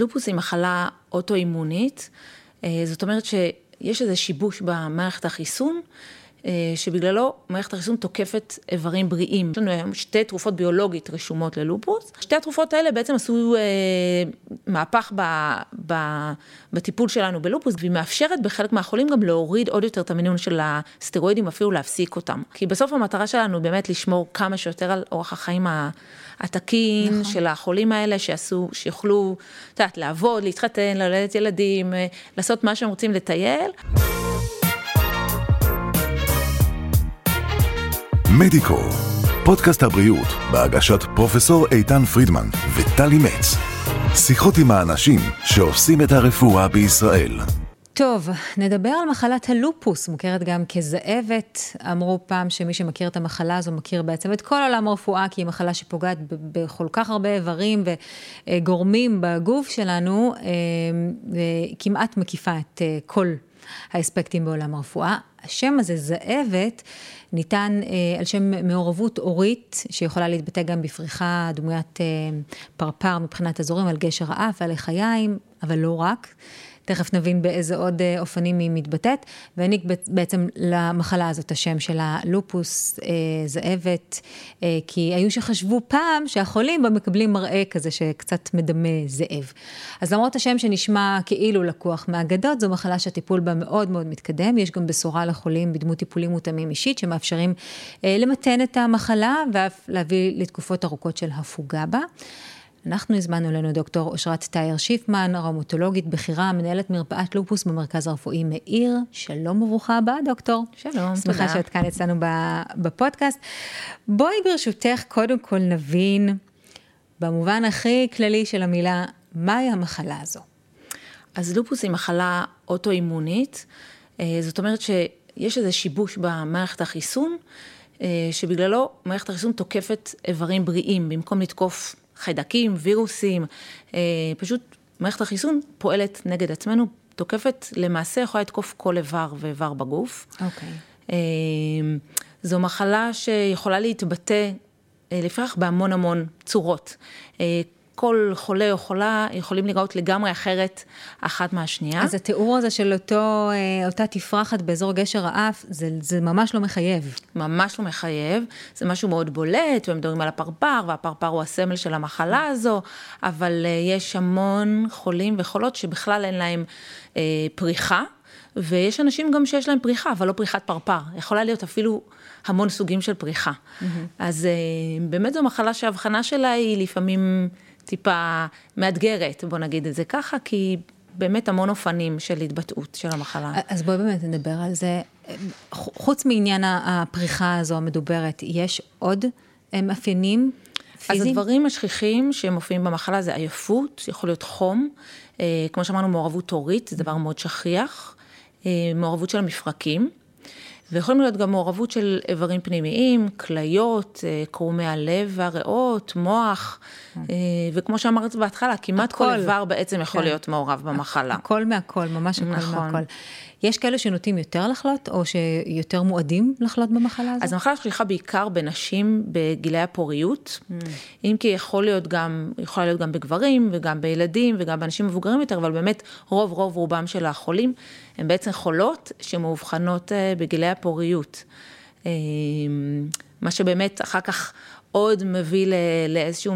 לופוס היא מחלה אוטואימונית, זאת אומרת שיש איזה שיבוש במערכת החיסון, שבגללו מערכת החיסון תוקפת איברים בריאים. יש לנו היום שתי תרופות ביולוגית רשומות ללופוס. שתי התרופות האלה בעצם עשו מהפך בטיפול שלנו בלופוס, והיא מאפשרת בחלק מהחולים גם להוריד עוד יותר את המינון של הסטרואידים, אפילו להפסיק אותם. כי בסוף המטרה שלנו באמת לשמור כמה שיותר על אורח החיים התקין של החולים האלה, שיוכלו, את יודעת, לעבוד, להתחתן, ללדת ילדים, לעשות מה שהם רוצים, לטייל. מדיקו, פודקאסט הבריאות בהגשת פרופסור איתן פרידמן וטלי מצ. שיחות עם האנשים שעושים את הרפואה בישראל. טוב, נדבר על מחלת הלופוס, מוכרת גם כזאבת. אמרו פעם שמי שמכיר את המחלה הזו מכיר בעצם את כל עולם הרפואה, כי היא מחלה שפוגעת בכל כך הרבה איברים וגורמים בגוף שלנו, וכמעט מקיפה את כל האספקטים בעולם הרפואה. השם הזה, זאבת, ניתן על שם מעורבות אורית, שיכולה להתבטא גם בפריחה דמוית פרפר מבחינת אזורים על גשר האף ועל לחיים, אבל לא רק. תכף נבין באיזה עוד אופנים היא מתבטאת, והעניק בעצם למחלה הזאת השם של הלופוס זאבת, כי היו שחשבו פעם שהחולים בה מקבלים מראה כזה שקצת מדמה זאב. אז למרות השם שנשמע כאילו לקוח מהאגדות, זו מחלה שהטיפול בה מאוד מאוד מתקדם, יש גם בשורה לחולים בדמות טיפולים מותאמים אישית, שמאפשרים למתן את המחלה ואף להביא לתקופות ארוכות של הפוגה בה. אנחנו הזמנו לנו דוקטור אושרת טייר שיפמן, ראומטולוגית בכירה, מנהלת מרפאת לופוס במרכז הרפואי מאיר. שלום וברוכה הבאה, דוקטור. שלום, תודה. שמחה שאת כאן אצלנו בפודקאסט. בואי ברשותך קודם כל נבין, במובן הכי כללי של המילה, מהי המחלה הזו? אז לופוס היא מחלה אוטואימונית, זאת אומרת שיש איזה שיבוש במערכת החיסון, שבגללו מערכת החיסון תוקפת איברים בריאים, במקום לתקוף חיידקים, וירוסים, פשוט מערכת החיסון פועלת נגד עצמנו, תוקפת, למעשה יכולה לתקוף כל איבר ואיבר בגוף. אוקיי. Okay. זו מחלה שיכולה להתבטא לפרח בהמון המון צורות. כל חולה או חולה יכולים לראות לגמרי אחרת אחת מהשנייה. אז התיאור הזה של אותו, אותה תפרחת באזור גשר האף, זה, זה ממש לא מחייב. ממש לא מחייב, זה משהו מאוד בולט, ומדברים על הפרפר, והפרפר הוא הסמל של המחלה הזו, אבל יש המון חולים וחולות שבכלל אין להם אה, פריחה, ויש אנשים גם שיש להם פריחה, אבל לא פריחת פרפר. יכולה להיות אפילו המון סוגים של פריחה. Mm-hmm. אז אה, באמת זו מחלה שההבחנה שלה היא לפעמים... טיפה מאתגרת, בוא נגיד את זה ככה, כי באמת המון אופנים של התבטאות של המחלה. אז בואי באמת נדבר על זה. חוץ מעניין הפריחה הזו המדוברת, יש עוד מאפיינים פיזיים? אז הדברים השכיחים שמופיעים במחלה זה עייפות, יכול להיות חום, כמו שאמרנו מעורבות הורית, זה דבר מאוד שכיח, מעורבות של המפרקים. ויכולים להיות גם מעורבות של איברים פנימיים, כליות, קרומי הלב והריאות, מוח, וכמו שאמרת בהתחלה, כמעט כל איבר בעצם יכול להיות מעורב במחלה. הכל מהכל, ממש הכל מהכל. יש כאלה שנוטים יותר לחלות, או שיותר מועדים לחלות במחלה הזאת? אז המחלה שכיחה בעיקר בנשים בגילי הפוריות, אם כי יכול להיות גם, יכולה להיות גם בגברים, וגם בילדים, וגם באנשים מבוגרים יותר, אבל באמת רוב רוב רובם של החולים, הם בעצם חולות שמאובחנות בגילי הפוריות. מה שבאמת אחר כך עוד מביא לאיזשהו,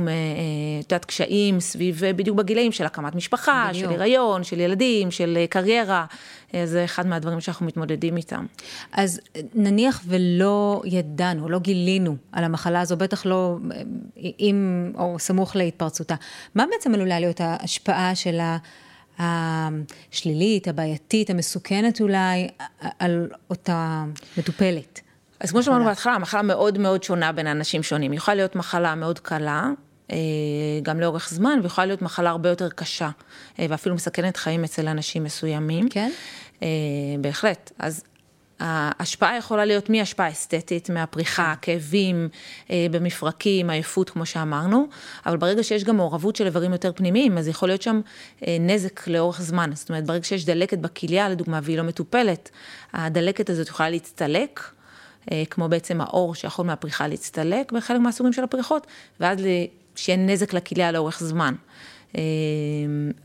את יודעת, קשיים סביב בדיוק בגילאים של הקמת משפחה, בדיוק. של הריון, של ילדים, של קריירה. זה אחד מהדברים שאנחנו מתמודדים איתם. אז נניח ולא ידענו, לא גילינו על המחלה הזו, בטח לא אם, או סמוך להתפרצותה. מה בעצם עלולה להיות ההשפעה של השלילית, הבעייתית, המסוכנת אולי, על אותה מטופלת? אז כמו שאמרנו בהתחלה, המחלה מאוד מאוד שונה בין אנשים שונים. יכולה להיות מחלה מאוד קלה, גם לאורך זמן, ויכולה להיות מחלה הרבה יותר קשה, ואפילו מסכנת חיים אצל אנשים מסוימים. כן? בהחלט. אז ההשפעה יכולה להיות מהשפעה אסתטית, מהפריחה, כאבים במפרקים, עייפות, כמו שאמרנו, אבל ברגע שיש גם מעורבות של איברים יותר פנימיים, אז יכול להיות שם נזק לאורך זמן. זאת אומרת, ברגע שיש דלקת בכליה, לדוגמה, והיא לא מטופלת, הדלקת הזאת יכולה להצטלק. כמו בעצם האור שיכול מהפריחה להצטלק בחלק מהסוגים של הפריחות, ואז שיהיה נזק לכליה לאורך זמן.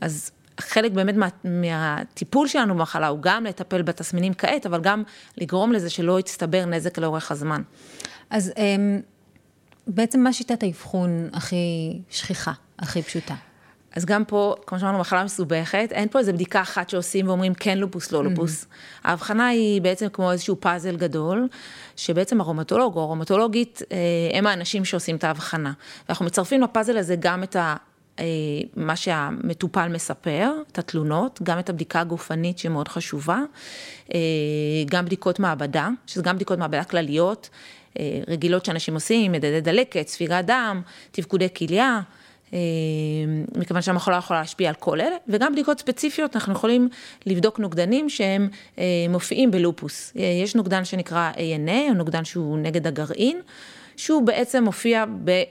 אז חלק באמת מה, מהטיפול שלנו במחלה הוא גם לטפל בתסמינים כעת, אבל גם לגרום לזה שלא יצטבר נזק לאורך הזמן. אז בעצם מה שיטת האבחון הכי שכיחה, הכי פשוטה? אז גם פה, כמו שאמרנו, מחלה מסובכת, אין פה איזה בדיקה אחת שעושים ואומרים כן לופוס, לא לופוס. Mm-hmm. ההבחנה היא בעצם כמו איזשהו פאזל גדול, שבעצם ארומטולוג או ארומטולוגית אה, הם האנשים שעושים את ההבחנה. ואנחנו מצרפים לפאזל הזה גם את ה... אה, מה שהמטופל מספר, את התלונות, גם את הבדיקה הגופנית שמאוד חשובה, אה, גם בדיקות מעבדה, שזה גם בדיקות מעבדה כלליות, רגילות שאנשים עושים, מדדי דלקת, ספירת דם, תפקודי כליה. אה, מכיוון שהמחלה יכולה להשפיע על כל אלה, וגם בדיקות ספציפיות, אנחנו יכולים לבדוק נוגדנים שהם אה, מופיעים בלופוס. אה, יש נוגדן שנקרא ANA, או נוגדן שהוא נגד הגרעין, שהוא בעצם מופיע ב...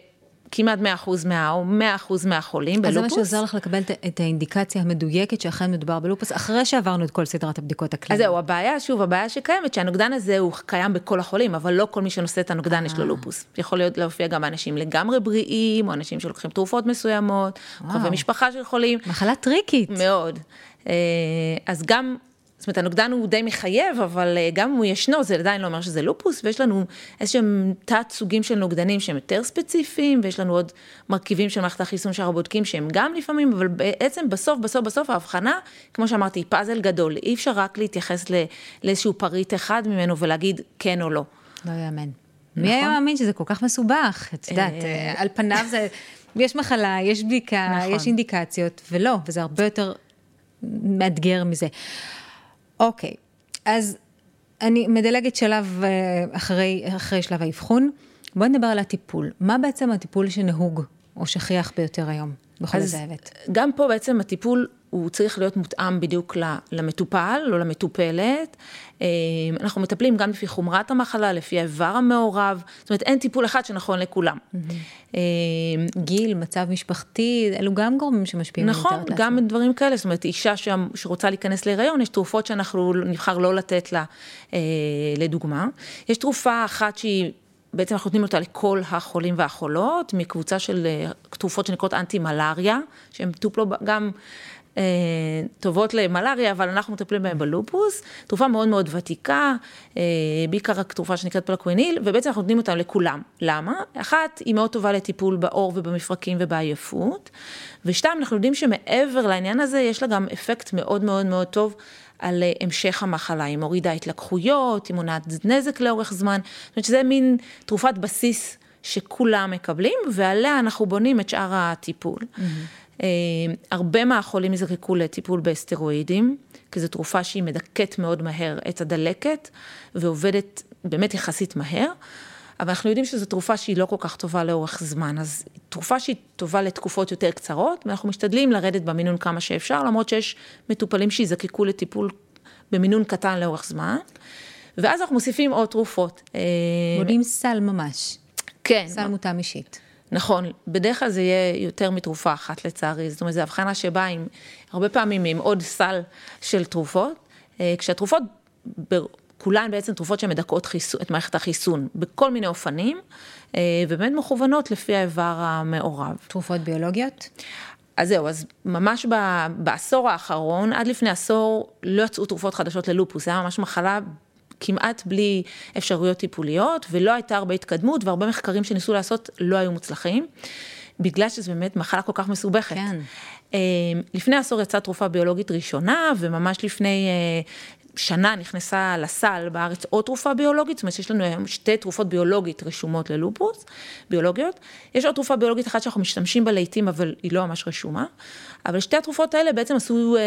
כמעט 100% מה, או 100% מהחולים בלופוס. אז זה מה שעוזר לך לקבל את האינדיקציה המדויקת שאכן מדובר בלופוס, אחרי שעברנו את כל סדרת הבדיקות הקליניות. אז זהו, הבעיה, שוב, הבעיה שקיימת, שהנוגדן הזה הוא קיים בכל החולים, אבל לא כל מי שנושא את הנוגדן יש לו לופוס. יכול להיות להופיע גם אנשים לגמרי בריאים, או אנשים שלוקחים תרופות מסוימות, קרובי משפחה של חולים. מחלה טריקית. מאוד. אה, אז גם זאת אומרת, הנוגדן הוא די מחייב, אבל אה, גם אם הוא ישנו, זה עדיין לא אומר שזה לופוס, ויש לנו איזשהם תת סוגים של נוגדנים שהם יותר ספציפיים, ויש לנו עוד מרכיבים של מערכת החיסון שאנחנו בודקים שהם גם לפעמים, אבל בעצם בסוף, בסוף, בסוף ההבחנה, כמו שאמרתי, היא פאזל גדול, אי אפשר רק להתייחס לאיזשהו פריט אחד ממנו ולהגיד כן או לא. לא יאמן. נכון? מי היה מאמין שזה כל כך מסובך? את יודעת, אה, אה, על פניו זה, יש מחלה, יש בדיקה, נכון. יש אינדיקציות, ולא, וזה הרבה יותר מאתגר מזה. אוקיי, אז אני מדלגת שלב אה, אחרי, אחרי שלב האבחון. בואי נדבר על הטיפול. מה בעצם הטיפול שנהוג או שכיח ביותר היום בכל הזאבת? גם פה בעצם הטיפול הוא צריך להיות מותאם בדיוק למטופל או למטופלת. אה, אנחנו מטפלים גם לפי חומרת המחלה, לפי האיבר המעורב, זאת אומרת אין טיפול אחד שנכון לכולם. אה, גיל, מצב משפחתי, אלו גם גורמים שמשפיעים נכון, גם דברים כאלה, זאת אומרת אישה שרוצה להיכנס להיריון, יש תרופות שאנחנו נבחר לא לתת לה, אה, לדוגמה. יש תרופה אחת שהיא... בעצם אנחנו נותנים אותה לכל החולים והחולות, מקבוצה של תרופות שנקראות אנטי מלאריה, שהן טופלו גם אה, טובות למלאריה, אבל אנחנו מטפלים בהן בלופוס, תרופה מאוד מאוד ותיקה, אה, בעיקר תרופה שנקראת פלקוויניל, ובעצם אנחנו נותנים אותה לכולם. למה? אחת, היא מאוד טובה לטיפול בעור ובמפרקים ובעייפות, ושתיים, אנחנו יודעים שמעבר לעניין הזה, יש לה גם אפקט מאוד מאוד מאוד טוב. על אה, המשך המחלה, היא מורידה התלקחויות, היא מונעת נזק לאורך זמן, זאת אומרת שזה מין תרופת בסיס שכולם מקבלים, ועליה אנחנו בונים את שאר הטיפול. Mm-hmm. אה, הרבה מהחולים יזקקו לטיפול בסטרואידים, כי זו תרופה שהיא מדכאת מאוד מהר את הדלקת, ועובדת באמת יחסית מהר. אבל אנחנו יודעים שזו תרופה שהיא לא כל כך טובה לאורך זמן, אז תרופה שהיא טובה לתקופות יותר קצרות, ואנחנו משתדלים לרדת במינון כמה שאפשר, למרות שיש מטופלים שיזקקו לטיפול במינון קטן לאורך זמן, ואז אנחנו מוסיפים עוד תרופות. בונים אה, סל ממש. כן. סל מותאם אישית. נכון, בדרך כלל זה יהיה יותר מתרופה אחת לצערי, זאת אומרת, זו הבחנה שבאה עם, הרבה פעמים עם עוד סל של תרופות, אה, כשהתרופות, כולן בעצם תרופות שמדכאות את מערכת החיסון בכל מיני אופנים, אה, ובאמת מכוונות לפי האיבר המעורב. תרופות ביולוגיות? אז זהו, אז ממש בעשור האחרון, עד לפני עשור, לא יצאו תרופות חדשות ללופוס, זה היה ממש מחלה כמעט בלי אפשרויות טיפוליות, ולא הייתה הרבה התקדמות, והרבה מחקרים שניסו לעשות לא היו מוצלחים, בגלל שזו באמת מחלה כל כך מסובכת. כן. אה, לפני עשור יצאה תרופה ביולוגית ראשונה, וממש לפני אה, שנה נכנסה לסל בארץ עוד תרופה ביולוגית, זאת אומרת שיש לנו היום שתי תרופות ביולוגית רשומות ללופוס, ביולוגיות. יש עוד תרופה ביולוגית אחת שאנחנו משתמשים בה לעיתים, אבל היא לא ממש רשומה. אבל שתי התרופות האלה בעצם עשו אה,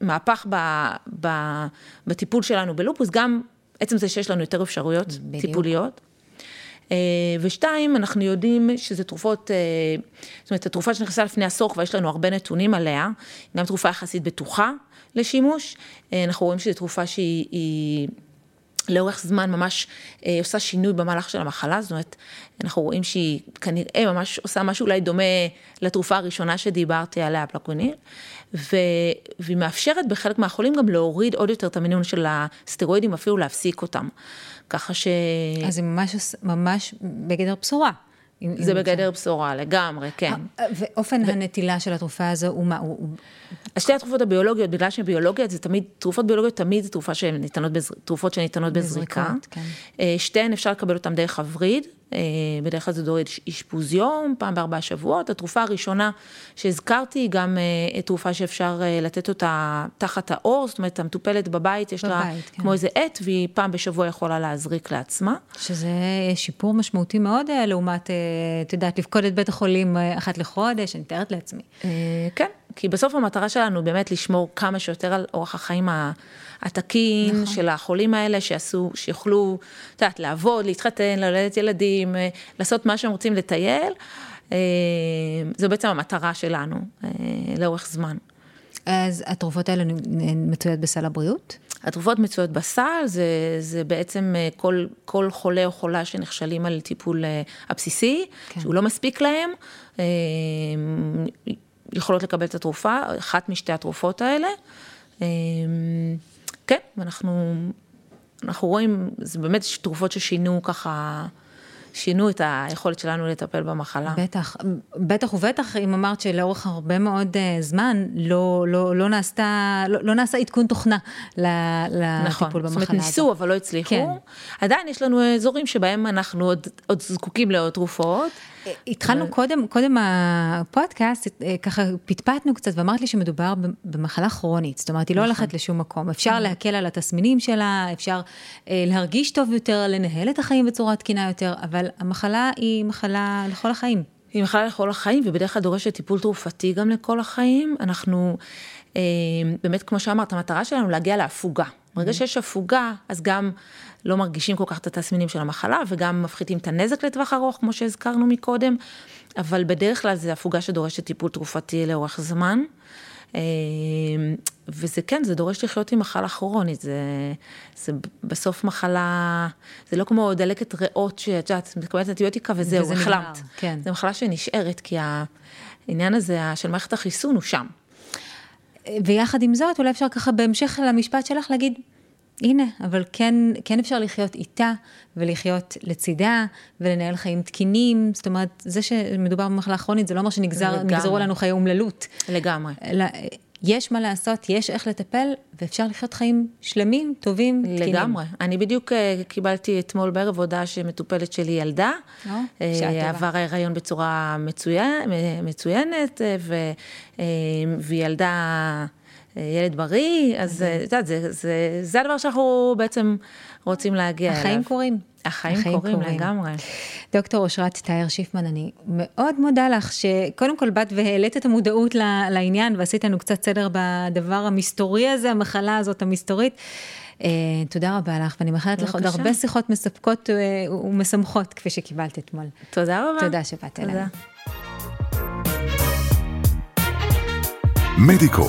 מהפך ב, ב, בטיפול שלנו בלופוס, גם עצם זה שיש לנו יותר אפשרויות בדיוק. טיפוליות. אה, ושתיים, אנחנו יודעים שזה תרופות, אה, זאת אומרת, התרופה שנכנסה לפני עשור, כבר יש לנו הרבה נתונים עליה, גם תרופה יחסית בטוחה לשימוש, אה, אנחנו רואים שזו תרופה שהיא... לאורך זמן ממש אה, עושה שינוי במהלך של המחלה, זאת אומרת, אנחנו רואים שהיא כנראה ממש עושה משהו אולי דומה לתרופה הראשונה שדיברתי עליה, פלקוניל, ו... והיא מאפשרת בחלק מהחולים גם להוריד עוד יותר את המינון של הסטרואידים, אפילו להפסיק אותם. ככה ש... אז היא ממש, ממש בגדר בשורה. זה בגדר בשורה, לגמרי, כן. ואופן הנטילה של התרופה הזו הוא מה? הוא... שתי התרופות הביולוגיות, בגלל שהן ביולוגיות, זה תמיד, תרופות ביולוגיות תמיד זה תרופה תרופות שניתנות בזריקה. כן. שתיהן אפשר לקבל אותן דרך הווריד, אה, בדרך כלל זה דורש אשפוז יום, פעם בארבעה שבועות. התרופה הראשונה שהזכרתי היא גם אה, תרופה שאפשר אה, לתת אותה תחת האור, זאת אומרת, המטופלת בבית, יש בבית, לה כן. כמו איזה עט, והיא פעם בשבוע יכולה להזריק לעצמה. שזה שיפור משמעותי מאוד לעומת, את יודעת, לפקוד את בית החולים אחת לחודש, אני מתארת לעצמי. כן, כי בסוף המטרה שלנו באמת לשמור כמה שיותר על אורח החיים התקין נכון. של החולים האלה, שיעשו, שיוכלו, את יודעת, לעבוד, להתחתן, ללדת ילדים, אה, לעשות מה שהם רוצים, לטייל. אה, זו בעצם המטרה שלנו אה, לאורך זמן. אז התרופות האלה מצויות בסל הבריאות? התרופות מצויות בסל, זה, זה בעצם כל, כל חולה או חולה שנכשלים על טיפול הבסיסי, כן. שהוא לא מספיק להם, יכולות לקבל את התרופה, אחת משתי התרופות האלה. כן, ואנחנו אנחנו רואים, זה באמת תרופות ששינו ככה, שינו את היכולת שלנו לטפל במחלה. בטח, בטח ובטח אם אמרת שלאורך הרבה מאוד uh, זמן לא, לא, לא, נעשתה, לא, לא נעשה עדכון תוכנה לטיפול נכון, במחלה הזאת. זאת אומרת, ניסו אבל לא הצליחו. כן. עדיין יש לנו אזורים שבהם אנחנו עוד, עוד זקוקים לעוד תרופות. התחלנו קודם, קודם הפודקאסט, אה, ככה פטפטנו קצת ואמרת לי שמדובר במחלה כרונית, זאת אומרת, היא לא נכון. הולכת לשום מקום. אפשר נכון. להקל על התסמינים שלה, אפשר אה, להרגיש טוב יותר, לנהל את החיים בצורה תקינה יותר, אבל המחלה היא מחלה לכל החיים. היא מחלה לכל החיים, ובדרך כלל דורשת טיפול תרופתי גם לכל החיים. אנחנו, אה, באמת, כמו שאמרת, המטרה שלנו להגיע להפוגה. ברגע mm-hmm. שיש הפוגה, אז גם לא מרגישים כל כך את התסמינים של המחלה, וגם מפחיתים את הנזק לטווח ארוך, כמו שהזכרנו מקודם, אבל בדרך כלל זה הפוגה שדורשת טיפול תרופתי לאורך זמן. אה, וזה כן, זה דורש לחיות עם מחלה כרונית, זה, זה בסוף מחלה, זה לא כמו דלקת ריאות שאת יודעת, מקבלת אנטיביוטיקה וזהו, החלמת. כן. זה מחלה שנשארת, כי העניין הזה של מערכת החיסון הוא שם. ויחד עם זאת, אולי אפשר ככה בהמשך למשפט שלך להגיד, הנה, אבל כן, כן אפשר לחיות איתה ולחיות לצידה ולנהל חיים תקינים. זאת אומרת, זה שמדובר במחלה כרונית, זה לא אומר שנגזרו לנו חיי אומללות. לגמרי. אלא, יש מה לעשות, יש איך לטפל, ואפשר לחיות חיים שלמים, טובים, תקינים. לגמרי. אני בדיוק uh, קיבלתי אתמול בערב הודעה שמטופלת שלי ילדה. או, uh, עבר ההיריון בצורה מצוינת, ו, uh, והיא ילדה... ילד בריא, אז את יודעת, זה, זה, זה הדבר שאנחנו בעצם רוצים להגיע החיים אליו. החיים קורים. החיים, החיים קורים, קורים לגמרי. דוקטור אושרת תאיר שיפמן, אני מאוד מודה לך שקודם כל באת והעלית את המודעות לעניין ועשית לנו קצת סדר בדבר המסתורי הזה, המחלה הזאת המסתורית. Uh, תודה רבה לך, ואני מאחלת לך עוד הרבה שיחות מספקות uh, ומשמחות, כפי שקיבלת אתמול. תודה רבה. תודה שבאת אלינו. מדיקו